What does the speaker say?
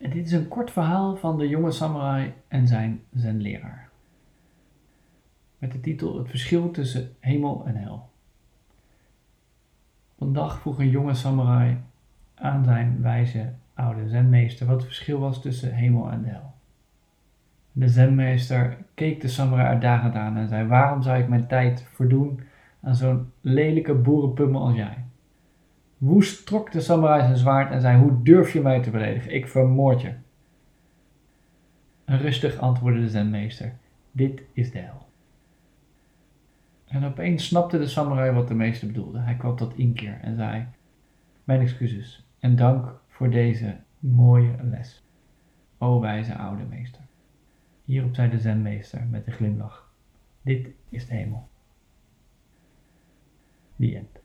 En dit is een kort verhaal van de jonge samurai en zijn zenleraar. Met de titel Het verschil tussen hemel en hel. Op een dag vroeg een jonge samurai aan zijn wijze oude zenmeester wat het verschil was tussen hemel en hel. De zenmeester keek de samurai uitdagend aan en zei: Waarom zou ik mijn tijd verdoen aan zo'n lelijke boerenpummel als jij? Woest trok de samurai zijn zwaard en zei: Hoe durf je mij te beledigen? Ik vermoord je. Rustig antwoordde de zenmeester: Dit is de hel. En opeens snapte de samurai wat de meester bedoelde. Hij kwam tot inkeer en zei: Mijn excuses en dank voor deze mooie les. O wijze oude meester. Hierop zei de zenmeester met een glimlach: Dit is de hemel. The end.